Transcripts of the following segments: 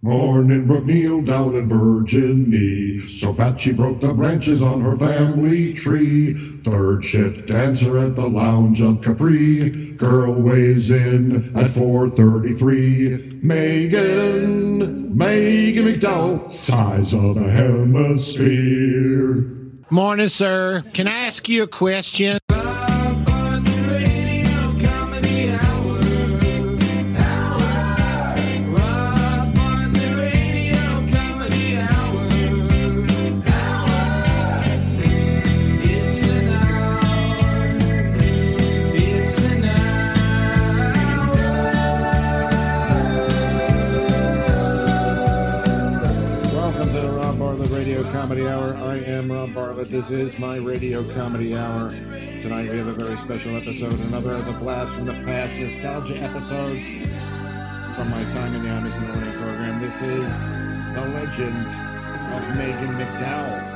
Morning Brookneal down in Virginia, so fat she broke the branches on her family tree. Third shift dancer at the lounge of Capri, girl weighs in at 433. Megan, Megan McDowell, size of a hemisphere. Morning, sir. Can I ask you a question? This is my Radio Comedy Hour. Tonight we have a very special episode, another of the Blast from the Past nostalgia episodes from my time in the Imus in the Morning program. This is the legend of Megan McDowell.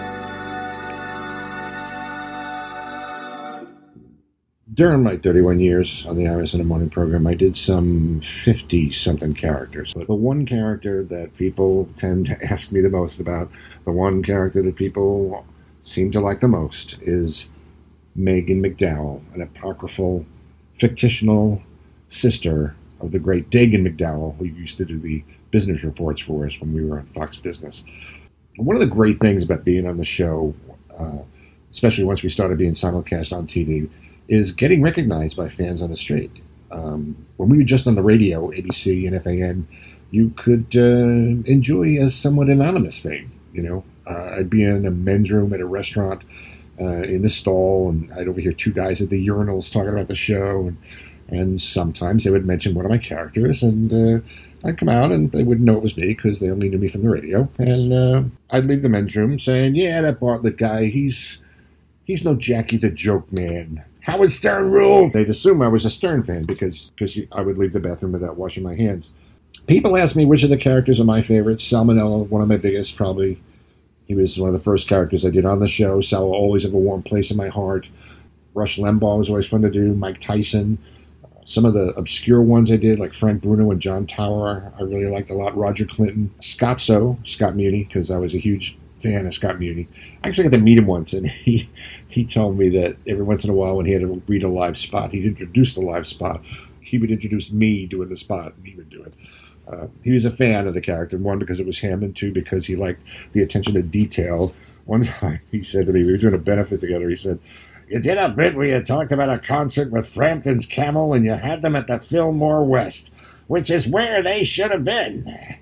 During my 31 years on the Imus in the Morning program, I did some 50 something characters. But the one character that people tend to ask me the most about, the one character that people seem to like the most, is Megan McDowell, an apocryphal, fictional sister of the great Dagen McDowell, who used to do the business reports for us when we were on Fox Business. One of the great things about being on the show, uh, especially once we started being simulcast on TV, is getting recognized by fans on the street. Um, when we were just on the radio, ABC and FAN, you could uh, enjoy a somewhat anonymous fame. You know, uh, I'd be in a men's room at a restaurant uh, in the stall, and I'd overhear two guys at the urinals talking about the show, and and sometimes they would mention one of my characters, and uh, I'd come out, and they wouldn't know it was me because they only knew me from the radio, and uh, I'd leave the men's room saying, "Yeah, that Bartlett guy, he's he's no Jackie the Joke Man." Howard Stern rules. They'd assume I was a Stern fan because because I would leave the bathroom without washing my hands. People ask me which of the characters are my favorites. Salmonella, one of my biggest, probably. He was one of the first characters I did on the show. Sal will always have a warm place in my heart. Rush Limbaugh was always fun to do. Mike Tyson. Some of the obscure ones I did, like Frank Bruno and John Tower, I really liked a lot. Roger Clinton, Scott So, Scott Muni, because I was a huge fan of Scott Muni. I actually got to meet him once, and he he told me that every once in a while, when he had to read a live spot, he'd introduce the live spot. He would introduce me doing the spot, and he would do it. Uh, he was a fan of the character, one because it was him, and two because he liked the attention to detail. One time, he said to me, we were doing a benefit together. He said, "You did a bit where you talked about a concert with Frampton's Camel, and you had them at the Fillmore West, which is where they should have been."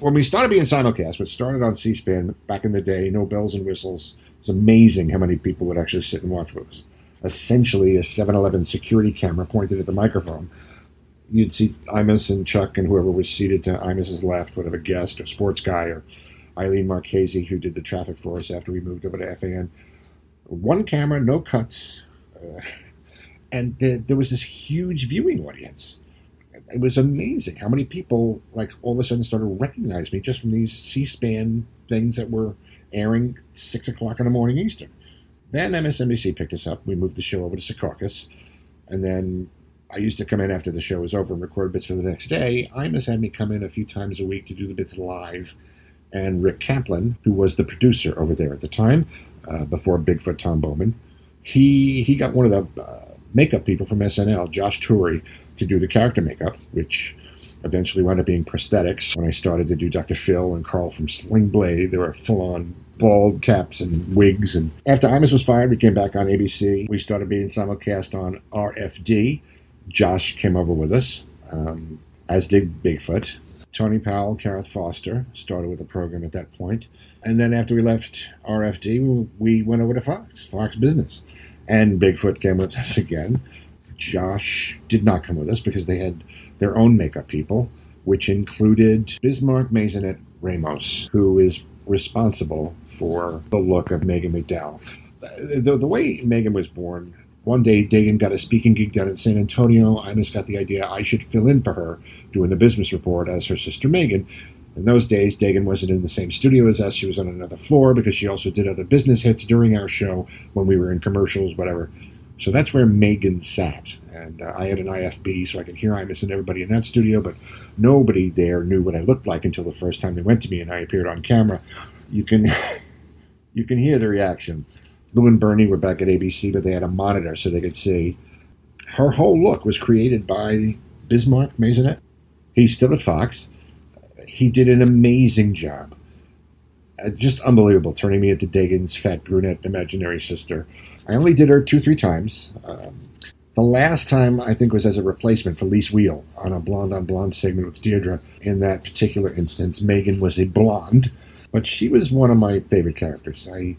when we started being simulcast, which started on C-SPAN back in the day, no bells and whistles. It's amazing how many people would actually sit and watch us. Essentially, a 7-Eleven security camera pointed at the microphone. You'd see Imus and Chuck and whoever was seated to Imus's left have a guest or sports guy or Eileen Marchese, who did the traffic for us after we moved over to FAN. One camera, no cuts, uh, and there, there was this huge viewing audience it was amazing how many people like all of a sudden started recognizing me just from these C-SPAN things that were airing six o'clock in the morning Eastern. Then MSNBC picked us up. We moved the show over to Secaucus, and then I used to come in after the show was over and record bits for the next day. Imus had me come in a few times a week to do the bits live, and Rick Kaplan, who was the producer over there at the time, uh, before Bigfoot Tom Bowman, he he got one of the uh, makeup people from SNL, Josh Turey, to do the character makeup, which eventually wound up being prosthetics. When I started to do Dr. Phil and Carl from Sling Blade, they were full on bald caps and wigs. And after Imus was fired, we came back on ABC. We started being simulcast on RFD. Josh came over with us, um, as did Bigfoot. Tony Powell, Gareth Foster started with the program at that point. And then after we left RFD, we went over to Fox, Fox Business. And Bigfoot came with us again. Josh did not come with us because they had their own makeup people, which included Bismarck Maisonet Ramos, who is responsible for the look of Megan McDowell. The, the way Megan was born, one day Dagen got a speaking gig down in San Antonio. Imus got the idea I should fill in for her doing the business report as her sister Megan. In those days, Dagen wasn't in the same studio as us. She was on another floor because she also did other business hits during our show when we were in commercials, whatever. So that's where Megan sat. And uh, I had an IFB, so I could hear Imus and everybody in that studio, but nobody there knew what I looked like until the first time they went to me and I appeared on camera. You can you can hear the reaction. Lou and Bernie were back at ABC, but they had a monitor so they could see. Her whole look was created by Bismarck Maisonet. He's still at Fox. He did an amazing job. Uh, just unbelievable, turning me into Dagen's fat brunette imaginary sister. I only did her two, three times. Um, the last time, I think, was as a replacement for Lis Wiehl on a blonde on blonde segment with Deirdre. In that particular instance, Megan was a blonde, but she was one of my favorite characters. I,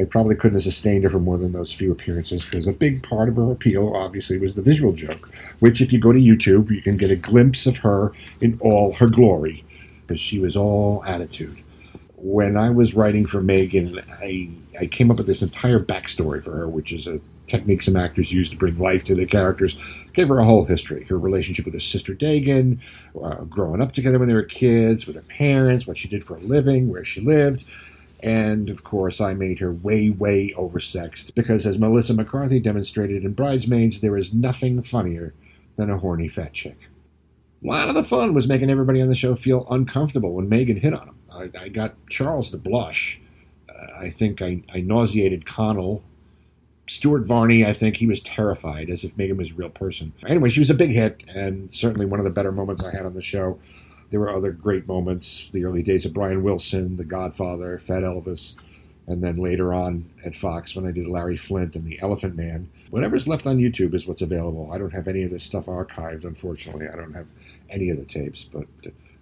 I probably couldn't have sustained her for more than those few appearances because a big part of her appeal, obviously, was the visual joke, which, if you go to YouTube, you can get a glimpse of her in all her glory because she was all attitude. When I was writing for Megan, I, I came up with this entire backstory for her, which is a technique some actors use to bring life to their characters. Gave her a whole history, her relationship with her sister Dagen, uh, growing up together when they were kids, with her parents, what she did for a living, where she lived. And of course, I made her way, way oversexed because, as Melissa McCarthy demonstrated in Bridesmaids, there is nothing funnier than a horny fat chick. A lot of the fun was making everybody on the show feel uncomfortable when Megan hit on them. I, I got Charles to blush. Uh, I think I, I nauseated Connell Stuart Varney, I think he was terrified, as if Megan was a real person. Anyway, she was a big hit, and certainly one of the better moments I had on the show. There were other great moments, the early days of Brian Wilson, The Godfather, Fat Elvis, and then later on at Fox when I did Larry Flynt and The Elephant Man. Whatever's left on YouTube is what's available. I don't have any of this stuff archived, unfortunately. I don't have any of the tapes, but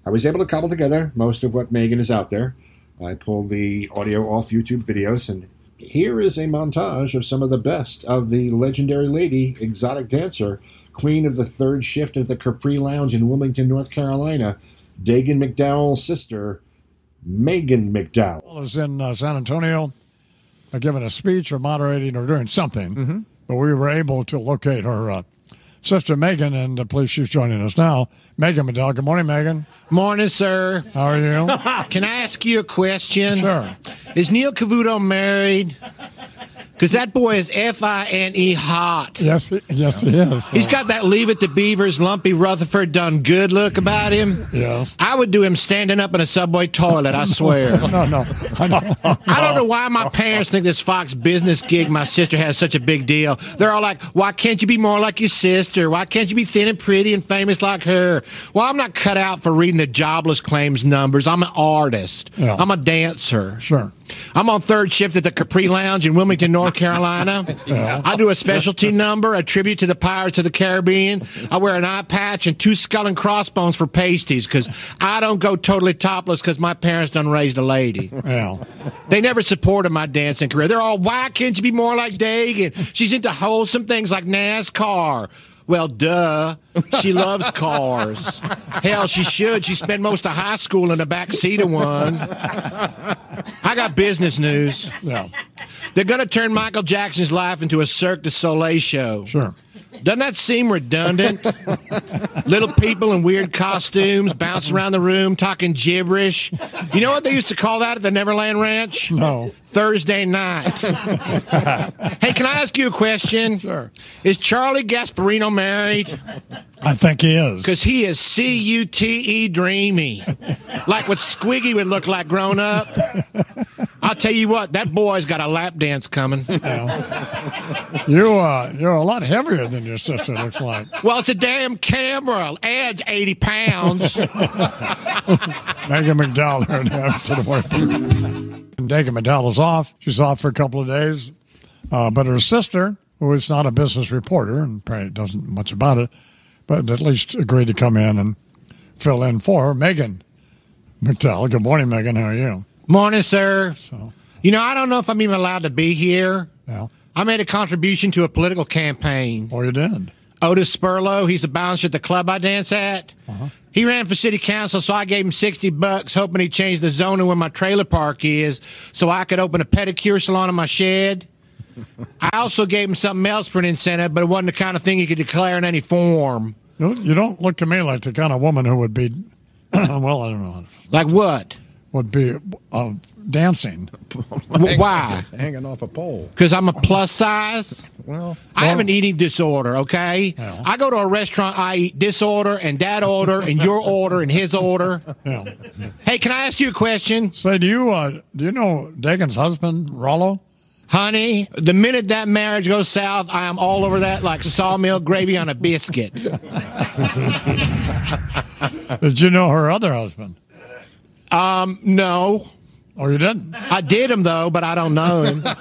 I was able to cobble together most of what Megan is out there. I pulled the audio off YouTube videos and here is a montage of some of the best of the legendary lady, exotic dancer, queen of the third shift at the Capri Lounge in Wilmington, North Carolina, Dagen McDowell's sister, Megan McDowell. is in uh, San Antonio, uh, giving a speech or moderating or doing something, Mm-hmm. but we were able to locate her uh, sister Megan, and uh, please, she's joining us now. Megan McDowell. Good morning, Megan. Morning, sir. How are you? Can I ask you a question? Sure. Is Neil Cavuto married? Because that boy is F I N E hot. yes, yes, he is. He's got that Leave It to Beavers, Lumpy Rutherford done good look about him. Yes. I would do him standing up in a subway toilet, I swear. No, no. I know. I don't know why my parents think this Fox business gig my sister has such a big deal. They're all like, why can't you be more like your sister? Why can't you be thin and pretty and famous like her? Well, I'm not cut out for reading the jobless claims numbers. I'm an artist. Yeah. I'm a dancer. Sure. I'm on third shift at the Capri Lounge in Wilmington, North Carolina. I do a specialty number, a tribute to the Pirates of the Caribbean. I wear an eye patch and two skull and crossbones for pasties because I don't go totally topless because my parents done raised a lady. Yeah. They never supported my dancing career. They're all, why can't you be more like Dagen? She's into wholesome things like NASCAR. Well, duh. She loves cars. Hell, she should. She spent most of high school in the back seat of one. I got business news. Yeah. They're going to turn Michael Jackson's life into a Cirque du Soleil show. Sure. Doesn't that seem redundant? Little people in weird costumes bouncing around the room talking gibberish. You know what they used to call that at the Neverland Ranch? No. Thursday night. hey, can I ask you a question? Sure. Is Charlie Gasparino married? I think he is. Because he is C U T E dreamy. Like what Squiggy would look like grown up. I'll tell you what, that boy's got a lap dance coming. You, uh, you're a lot heavier than your sister, looks like. Well, it's a damn camera. Adds 80 pounds. Megan McDowell here in the episode of Work. And Megan McDowell is off. She's off for a couple of days. Uh, but her sister, who is not a business reporter and probably doesn't much about it, but at least agreed to come in and fill in for her, Megan McDowell. Good morning, Megan. How are you? Morning, sir. So, You know, I don't know if I'm even allowed to be here. yeah. I made a contribution to a political campaign. Or you did. Otis Spurlow, he's the bouncer at the club I dance at. Uh-huh. He ran for city council, so I gave him 60 bucks, hoping he'd change the zoning where my trailer park is so I could open a pedicure salon in my shed. I also gave him something else for an incentive, but it wasn't the kind of thing you could declare in any form. You you don't look to me like the kind of woman who would be, well, I don't know. Like what? Would be uh, dancing. Why? Hanging off a pole. Because I'm a plus size. Well, I have an eating disorder, okay? Yeah. I go to a restaurant, I eat this order and that order and your order and his order. Yeah. Hey, can I ask you a question? Say, do you uh, do you know Dagen's husband, Rollo? Honey, the minute that marriage goes south, I am all over that like sawmill gravy on a biscuit. Did you know her other husband? No. Oh, you didn't? I did him, though, but I don't know him.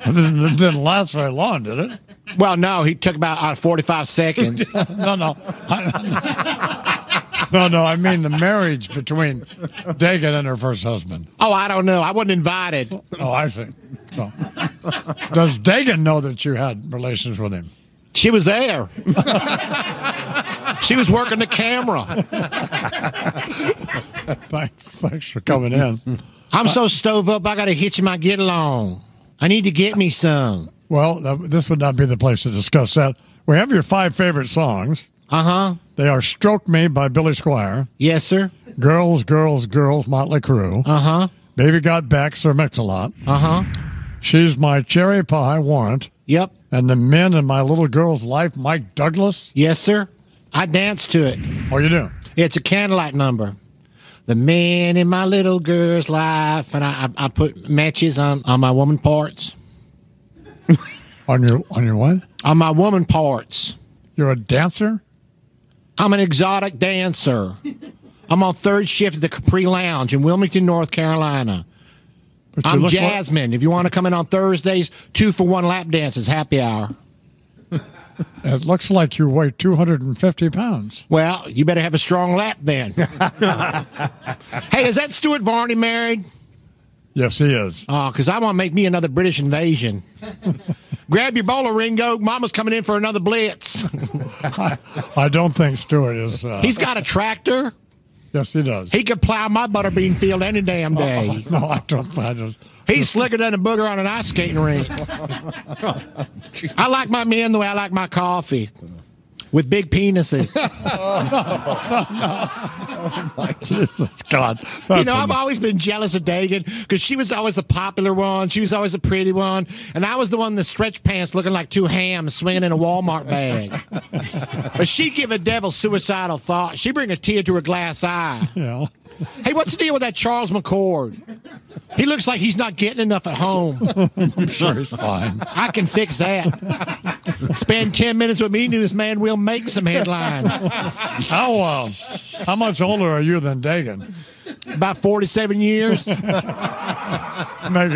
It didn't, it didn't last very long, did it? Well, no, he took about uh, 45 seconds. No, no. I- no, no. I mean the marriage between Dagen and her first husband. Oh, I don't know. I wasn't invited. Oh, I see. So, does Dagen know that you had relations with him? She was there. She was working the camera. Thanks, thanks for coming in. I'm so stove up, I got to hitch my get along. I need to get me some. Well, uh, this would not be the place to discuss that. We have your five favorite songs. Uh huh. They are "Stroke Me" by Billy Squier, Yes, sir. "Girls, Girls, Girls" Motley Crue, Uh huh. "Baby Got Back" Sir Mix-a-Lot, Uh huh. "She's My Cherry Pie" Warrant, Yep. and "The Men in My Little Girl's Life" Mike Douglas. Yes, sir. I dance to it. Oh, you do? It's a candlelight number. The man in my little girl's life, and I, I, I put matches on, on my woman parts. On your on your what? On my woman parts. You're a dancer? I'm an exotic dancer. I'm on third shift at the Capri Lounge in Wilmington, North Carolina. I'm look like- Jasmine. if you want to come in on Thursdays, two for one lap dances, happy hour. it looks like you weigh 250 pounds. Well, you better have a strong lap then. hey, is that Stuart Varney married? Yes, he is. Oh, because I want to make me another British invasion. Grab your bowler, Ringo. Mama's coming in for another blitz. I don't think Stuart is. Uh, He's got a tractor. Yes, he does. He could plow my butterbean field any damn oh, day. no, I don't. I don't. He's slicker than a booger on an ice skating rink. I like my men the way I like my coffee. With big penises. Oh no! Oh my Jesus God. You That's know, I've always been jealous of Dagen because she was always the popular one. She was always the pretty one. And I was the one in the stretch pants looking like two hams swinging in a Walmart bag. but she give a devil suicidal thought. She bring a tear to her glass eye. you know, Hey, what's the deal with that Charles McCord? He looks like he's not getting enough at home. I'm sure he's fine. I can fix that. Spend 10 minutes with me and this man will make some headlines. How uh, how much older are you than Dagen? About 47 years. Megan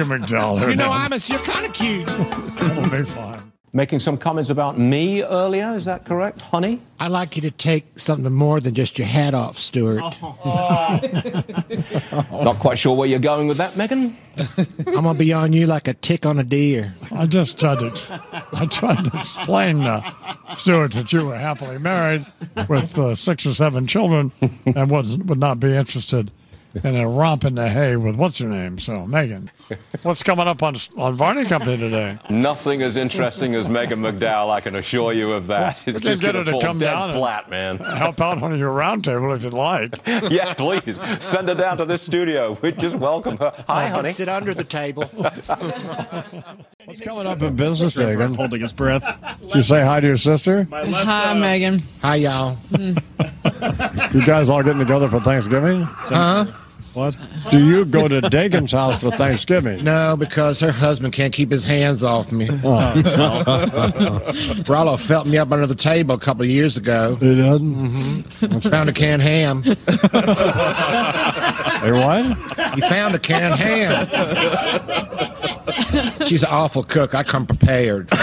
McDowell. You know, I'm a, you're kind of cute. It'll be fine. Making some comments about me earlier. Is that correct, honey? I'd like you to take something more than just your hat off, Stuart. Not quite sure where you're going with that, Megan. I'm gonna be on you like a tick on a deer. I just tried to I tried to explain, uh, Stuart, that you were happily married with uh, six or seven children and would would not be interested in a romp in the hay with what's her name. So, Megan, what's coming up on on Varney Company today? Nothing as interesting as Megan McDowell, I can assure you of that. It's We just get going her to to fall come dead down flat, man. Help out on your roundtable if you'd like. yeah, please. Send her down to this studio. We just welcome her. Hi, honey. Sit under the table. What's coming up in business, Megan? holding his breath. Did you say hi to your sister? Hi, Megan. Hi, y'all. You guys all getting together for Thanksgiving? Huh? What? Do you go to Dagen's house for Thanksgiving? No, because her husband can't keep his hands off me. Oh. Rollo felt me up under the table a couple of years ago. He doesn't. Mm-hmm. Found a canned ham. Hey, what? He found a canned ham. She's an awful cook. I come prepared.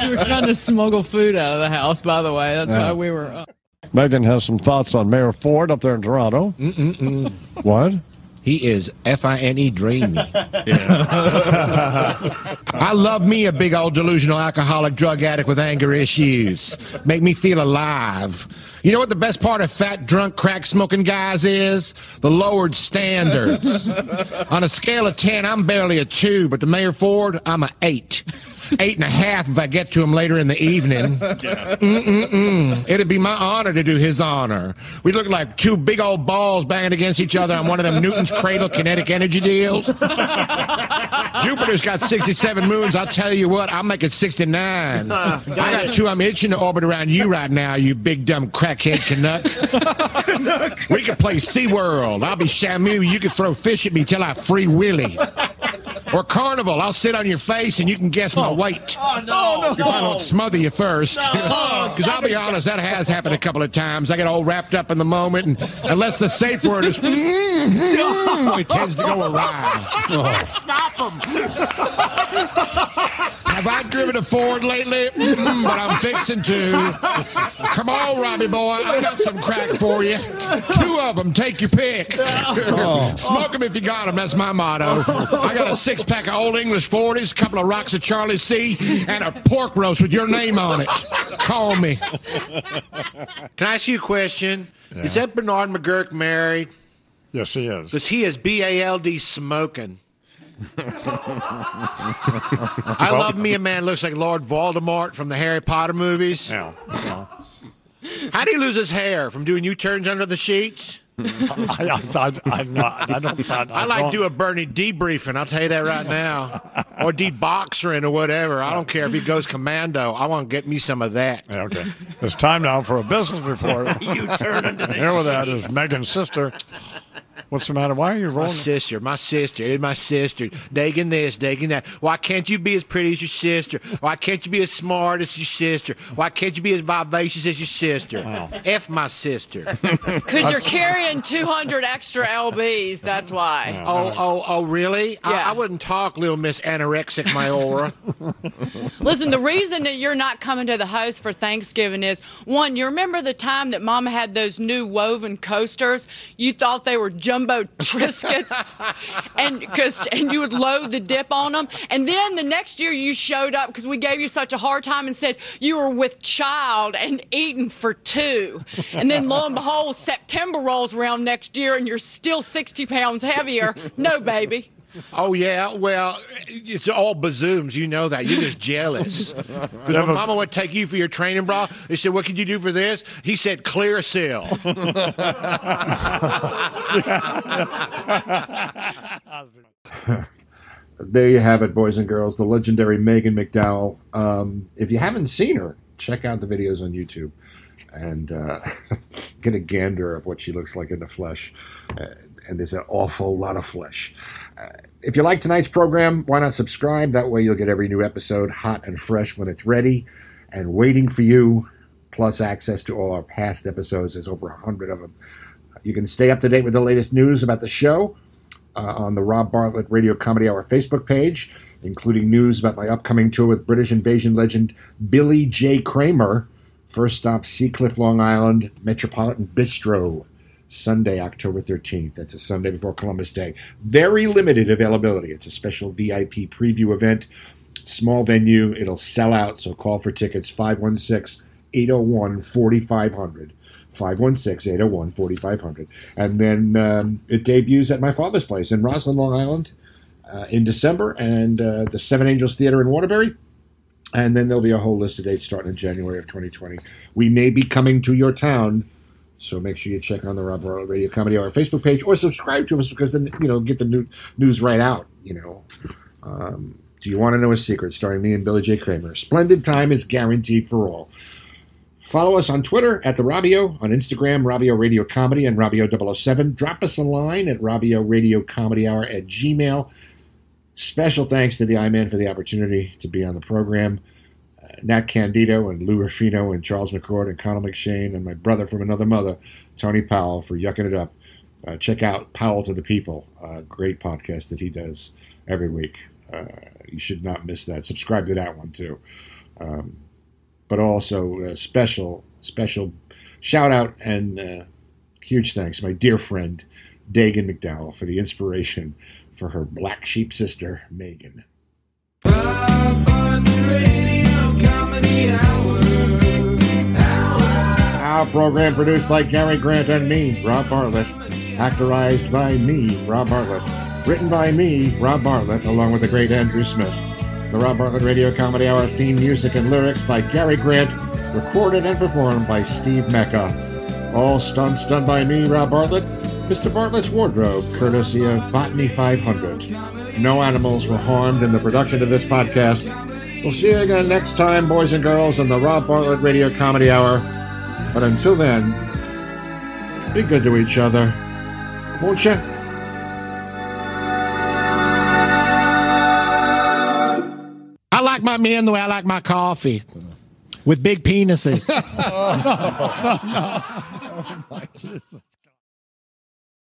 We were trying to smuggle food out of the house, by the way. That's why we were. Uh, Megan has some thoughts on Mayor Ford up there in Toronto. What? He is F I N E dreamy. I love me a big old delusional alcoholic drug addict with anger issues. Make me feel alive. You know what the best part of fat, drunk, crack smoking guys is? The lowered standards. On a scale of 10, I'm barely a 2, but to Mayor Ford, I'm a 8. Eight and a half if I get to him later in the evening. Mm-mm-mm. It'd be my honor to do his honor. We look like two big old balls banging against each other on one of them Newton's Cradle kinetic energy deals. Jupiter's got 67 moons. I'll tell you what, I'll make it 69. I got two I'm itching to orbit around you right now, you big dumb crackhead Canuck. we could play SeaWorld. I'll be Shamu. You can throw fish at me till I free Willy. Or Carnival. I'll sit on your face and you can guess my oh. weight. Oh, no. If I don't smother you first. Because I'll be honest, that has happened a couple of times. I get all wrapped up in the moment, and unless the safe word is, mm-hmm, it tends to go awry. Stop him. Have I driven a Ford lately? Mm, but I'm fixing to. Come on, Robbie boy. I got some crack for you. Two of them. Take your pick. Smoke them if you got them. That's my motto. I got a six pack of Old English 40s, a couple of rocks of Charlie C., and a pork roast with your name on it. Call me. Can I ask you a question? Is that Bernard McGurk married? Yes, he is. Because he is B A L D smoking. I love me a man looks like Lord Voldemort from the Harry Potter movies. Yeah. yeah. How do he lose his hair from doing U turns under the sheets? I, I, I, I'm not, I don't. I, I like don't- do a Bernie debriefing. I'll tell you that right now, or deboxering or whatever. I don't care if he goes commando. I want to get me some of that. Yeah, okay. It's time now for a business report. You turn into the Here with that is Megan's sister. What's the matter? Why are you rolling? My sister, my sister, my sister. Digging this, digging that. Why can't you be as pretty as your sister? Why can't you be as smart as your sister? Why can't you be as vivacious as your sister? F my sister. Because you're carrying 200 extra lbs. That's why. Oh, oh, oh, really? I, Yeah. I wouldn't talk, little Miss Anorexic Myora. Listen, the reason that you're not coming to the house for Thanksgiving is one, you remember the time that Mama had those new woven coasters? You thought they were jumbo Triscuits, and because and you would load the dip on them, and then the next year you showed up because we gave you such a hard time and said you were with child and eating for two, and then lo and behold, September rolls around next year and you're still 60 pounds heavier. No, baby. Oh yeah, well, it's all bazooms. You know that. You're just jealous. Because when Mama would take you for your training bra, they said, "What could you do for this?" He said, "Clearasil." There you have it, boys and girls. The legendary Megan McDowell. Um, if you haven't seen her, check out the videos on YouTube and uh, get a gander of what she looks like in the flesh. Uh, and there's an awful lot of flesh. Uh, if you like tonight's program, why not subscribe? That way you'll get every new episode hot and fresh when it's ready and waiting for you, plus access to all our past episodes. There's over a hundred of them. You can stay up to date with the latest news about the show uh, on the Rob Bartlett Radio Comedy Hour Facebook page, including news about my upcoming tour with British invasion legend Billy J. Kramer. First stop, Seacliff, Long Island, Metropolitan Bistro, Sunday, October 13th. That's a Sunday before Columbus Day. Very limited availability. It's a special VIP preview event. Small venue. It'll sell out, so call for tickets 516 801 4500. 516 801 4500. And then um, it debuts at my father's place in Roslyn, Long Island uh, in December, and uh, the Seven Angels Theater in Waterbury. And then there'll be a whole list of dates starting in January of 2020. We may be coming to your town, so make sure you check on the Rob Bartlett Radio Comedy Hour Facebook page or subscribe to us because then you know get the new, news right out. You know. Um, do you want to know a secret? Starring me and Billy J. Kramer. Splendid time is guaranteed for all. Follow us on Twitter at the Robbio, on Instagram, Robbio Radio Comedy and Robbio007. Drop us a line at Robbio Radio Comedy Hour at Gmail. Special thanks to the I-Man for the opportunity to be on the program. Nat Candido and Lou Rufino and Charles McCord and Connell McShane and my brother from another mother, Tony Powell, for yucking it up. Uh, check out Powell to the People, great podcast that he does every week. Uh, you should not miss that. Subscribe to that one too. Um, but also special, special shout out and uh, huge thanks, my dear friend Dagen McDowell, for the inspiration for her black sheep sister, Megan. Our program produced by Gary Grant and me, Rob Bartlett. Actorized by me, Rob Bartlett. Written by me, Rob Bartlett, along with the great Andrew Smith. The Rob Bartlett Radio Comedy Hour theme music and lyrics by Gary Grant, recorded and performed by Steve Mecca. All stunts done by me, Rob Bartlett. Mr. Bartlett's wardrobe, courtesy of Botany 500. No animals were harmed in the production of this podcast. We'll see you again next time, boys and girls, on the Rob Bartlett Radio Comedy Hour. But until then, be good to each other. Won't you? I like my men the way I like my coffee. With big penises. Oh, no, no. Oh, my Jesus.